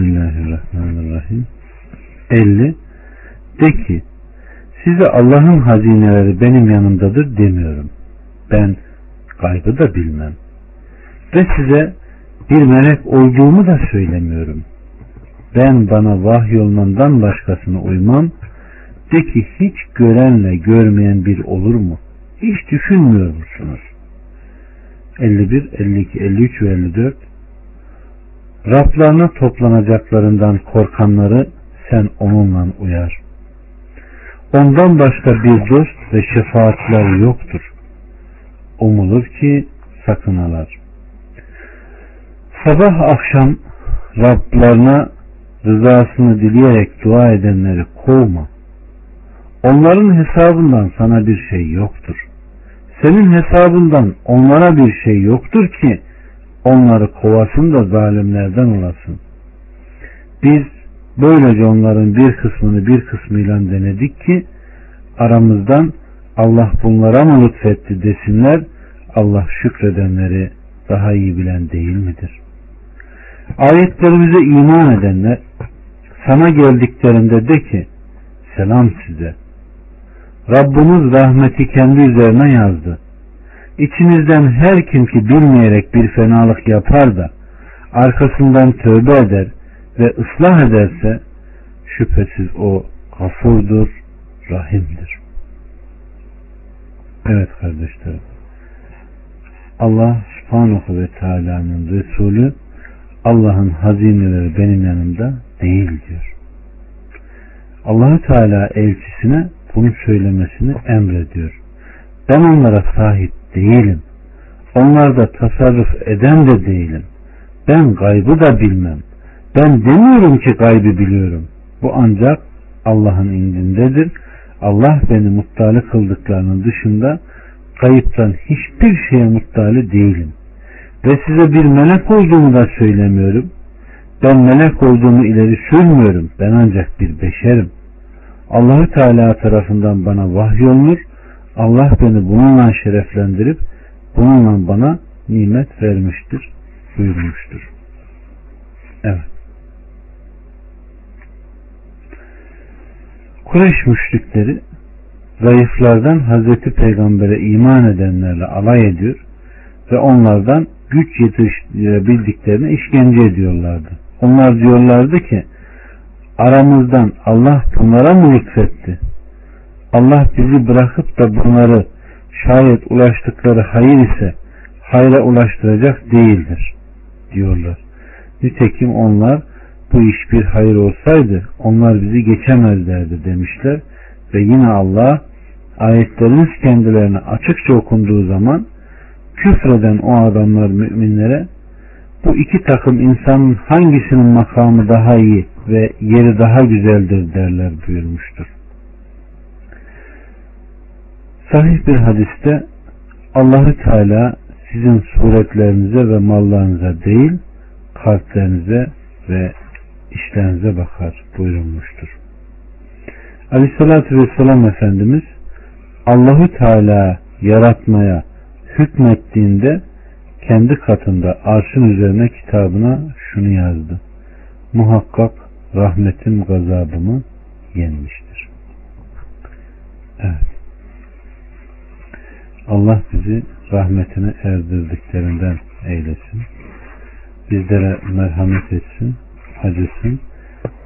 Bismillahirrahmanirrahim. 50. De ki size Allah'ın hazineleri benim yanımdadır demiyorum. Ben gaybı da bilmem. Ve size bir melek olduğumu da söylemiyorum. Ben bana vahyolmandan başkasına uymam. De ki hiç görenle görmeyen bir olur mu? Hiç düşünmüyor musunuz? 51, 52, 53 ve 54 Rablarına toplanacaklarından korkanları sen onunla uyar. Ondan başka bir dost ve şefaatler yoktur. Umulur ki sakınalar. Sabah akşam Rablarına rızasını dileyerek dua edenleri kovma. Onların hesabından sana bir şey yoktur. Senin hesabından onlara bir şey yoktur ki onları kovasın da zalimlerden olasın. Biz böylece onların bir kısmını bir kısmıyla denedik ki aramızdan Allah bunlara mı lütfetti desinler Allah şükredenleri daha iyi bilen değil midir? Ayetlerimize iman edenler sana geldiklerinde de ki selam size. Rabbiniz rahmeti kendi üzerine yazdı. İçinizden her kim ki bilmeyerek bir fenalık yapar da arkasından tövbe eder ve ıslah ederse şüphesiz o gafurdur, rahimdir. Evet kardeşlerim. Allah subhanahu ve teala'nın Resulü Allah'ın hazineleri benim yanımda değil diyor. Allahü Teala elçisine bunu söylemesini emrediyor. Ben onlara sahip değilim. Onlarda tasarruf eden de değilim. Ben gaybı da bilmem. Ben demiyorum ki gaybı biliyorum. Bu ancak Allah'ın indindedir. Allah beni muttali kıldıklarının dışında kayıptan hiçbir şeye muttali değilim. Ve size bir melek olduğumu da söylemiyorum. Ben melek olduğumu ileri sürmüyorum. Ben ancak bir beşerim. Allahü Teala tarafından bana vahyolunur. Allah beni bununla şereflendirip bununla bana nimet vermiştir buyurmuştur. Evet. Kureyş müşrikleri zayıflardan Hazreti Peygamber'e iman edenlerle alay ediyor ve onlardan güç yetiştirebildiklerine işkence ediyorlardı. Onlar diyorlardı ki aramızdan Allah bunlara mı lütfetti? Allah bizi bırakıp da bunları şayet ulaştıkları hayır ise hayra ulaştıracak değildir diyorlar. Nitekim onlar bu iş bir hayır olsaydı onlar bizi geçemezlerdi demişler ve yine Allah ayetleriniz kendilerine açıkça okunduğu zaman küfreden o adamlar müminlere bu iki takım insanın hangisinin makamı daha iyi ve yeri daha güzeldir derler buyurmuştur. Sahih bir hadiste Allahü Teala sizin suretlerinize ve mallarınıza değil kalplerinize ve işlerinize bakar buyurulmuştur. Aleyhissalatü Vesselam Efendimiz Allahü Teala yaratmaya hükmettiğinde kendi katında arşın üzerine kitabına şunu yazdı. Muhakkak rahmetim gazabımı yenmiştir. Evet. Allah bizi rahmetine erdirdiklerinden eylesin. Bizlere merhamet etsin, acısın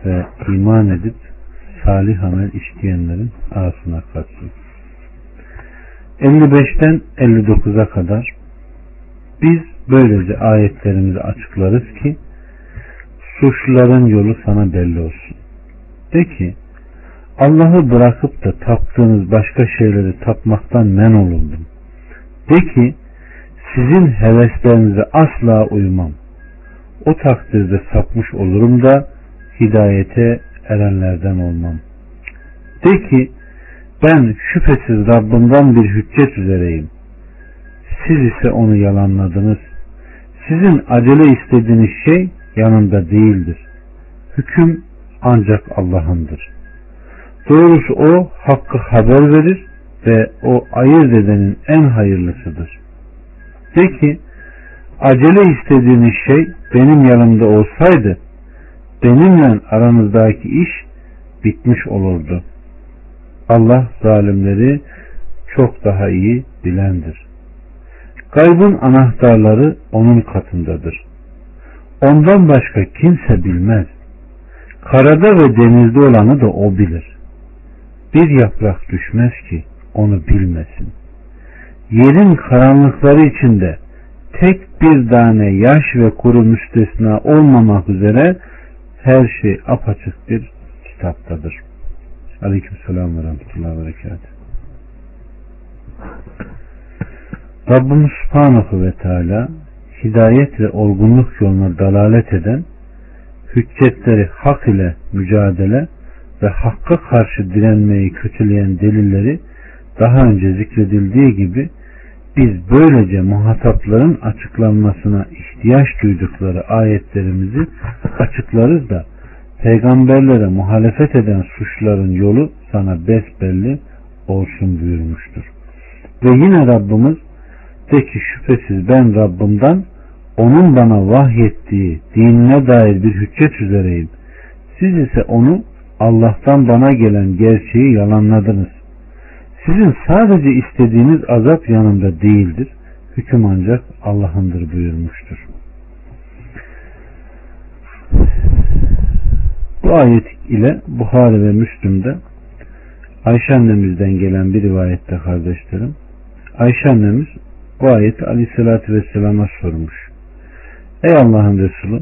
ve iman edip salih amel işleyenlerin arasına katsın. 55'ten 59'a kadar biz böylece ayetlerimizi açıklarız ki suçluların yolu sana belli olsun. De ki Allah'ı bırakıp da taptığınız başka şeyleri tapmaktan men olundum. De ki sizin heveslerinize asla uymam. O takdirde sapmış olurum da hidayete erenlerden olmam. De ki ben şüphesiz Rabbimden bir hüccet üzereyim. Siz ise onu yalanladınız. Sizin acele istediğiniz şey yanında değildir. Hüküm ancak Allah'ındır. Doğrusu o hakkı haber verir ve o ayırt edenin en hayırlısıdır. De ki acele istediğiniz şey benim yanımda olsaydı benimle aranızdaki iş bitmiş olurdu. Allah zalimleri çok daha iyi bilendir. Gaybın anahtarları onun katındadır. Ondan başka kimse bilmez. Karada ve denizde olanı da o bilir. Bir yaprak düşmez ki onu bilmesin. Yerin karanlıkları içinde tek bir tane yaş ve kuru müstesna olmamak üzere her şey apaçık bir kitaptadır. Aleyküm selam ve rahmetullahi ve berekatuhu. Rabbimiz Subhanahu ve Teala hidayet ve olgunluk yoluna dalalet eden hüccetleri hak ile mücadele ve hakka karşı direnmeyi kötüleyen delilleri daha önce zikredildiği gibi biz böylece muhatapların açıklanmasına ihtiyaç duydukları ayetlerimizi açıklarız da peygamberlere muhalefet eden suçların yolu sana besbelli olsun buyurmuştur. Ve yine Rabbimiz de ki şüphesiz ben Rabbimden onun bana vahyettiği dinine dair bir hüccet üzereyim. Siz ise onu Allah'tan bana gelen gerçeği yalanladınız. Sizin sadece istediğiniz azap yanında değildir. Hüküm ancak Allah'ındır buyurmuştur. Bu ayet ile Buhari ve Müslüm'de Ayşe annemizden gelen bir rivayette kardeşlerim Ayşe annemiz bu ayeti aleyhissalatü vesselama sormuş. Ey Allah'ın Resulü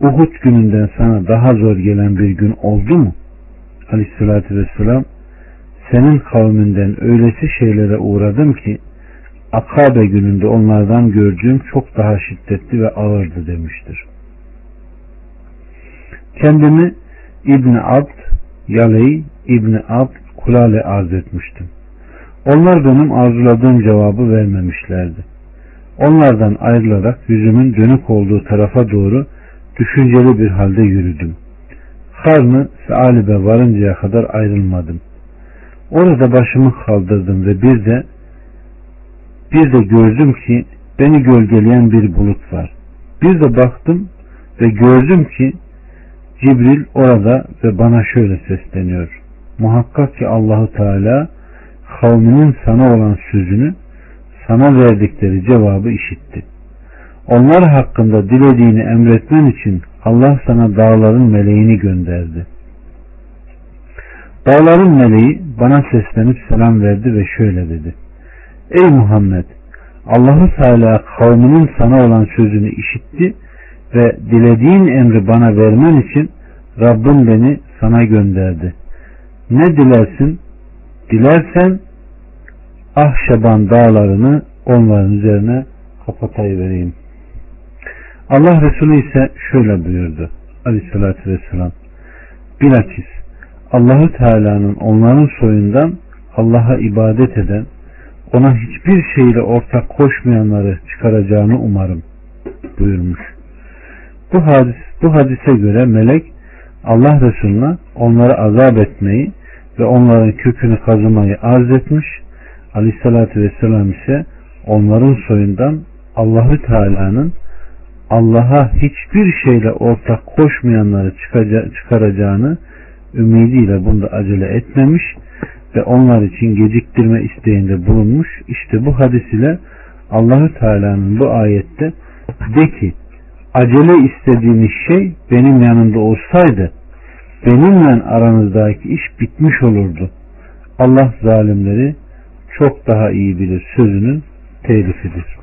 Uhud gününden sana daha zor gelen bir gün oldu mu? Aleyhissalatü vesselam senin kavminden öylesi şeylere uğradım ki Akabe gününde onlardan gördüğüm çok daha şiddetli ve ağırdı demiştir. Kendimi İbni Abd, Yaley, İbni Abd, Kulale arz etmiştim. Onlar benim arzuladığım cevabı vermemişlerdi. Onlardan ayrılarak yüzümün dönük olduğu tarafa doğru düşünceli bir halde yürüdüm. Karnı Sealib'e varıncaya kadar ayrılmadım. Orada başımı kaldırdım ve bir de bir de gördüm ki beni gölgeleyen bir bulut var. Bir de baktım ve gördüm ki Cibril orada ve bana şöyle sesleniyor. Muhakkak ki Allahu Teala kavminin sana olan sözünü sana verdikleri cevabı işitti. Onlar hakkında dilediğini emretmen için Allah sana dağların meleğini gönderdi. Dağların meleği bana seslenip selam verdi ve şöyle dedi. Ey Muhammed! Allahu Teala kavminin sana olan sözünü işitti ve dilediğin emri bana vermen için Rabbim beni sana gönderdi. Ne dilersin? Dilersen Ahşaban dağlarını onların üzerine kapatayıvereyim. Allah Resulü ise şöyle buyurdu. Aleyhissalatü vesselam. Bilakis Allahu Teala'nın onların soyundan Allah'a ibadet eden, ona hiçbir şeyle ortak koşmayanları çıkaracağını umarım buyurmuş. Bu hadis bu hadise göre melek Allah Resulüne onları azap etmeyi ve onların kökünü kazımayı arz etmiş. Aleyhissalatü vesselam ise onların soyundan Allahü Teala'nın Allah'a hiçbir şeyle ortak koşmayanları çıkaracağını ümidiyle bunda acele etmemiş ve onlar için geciktirme isteğinde bulunmuş. İşte bu hadis ile Allahü Teala'nın bu ayette de ki acele istediğiniz şey benim yanımda olsaydı benimle aranızdaki iş bitmiş olurdu. Allah zalimleri çok daha iyi bilir sözünün telifidir.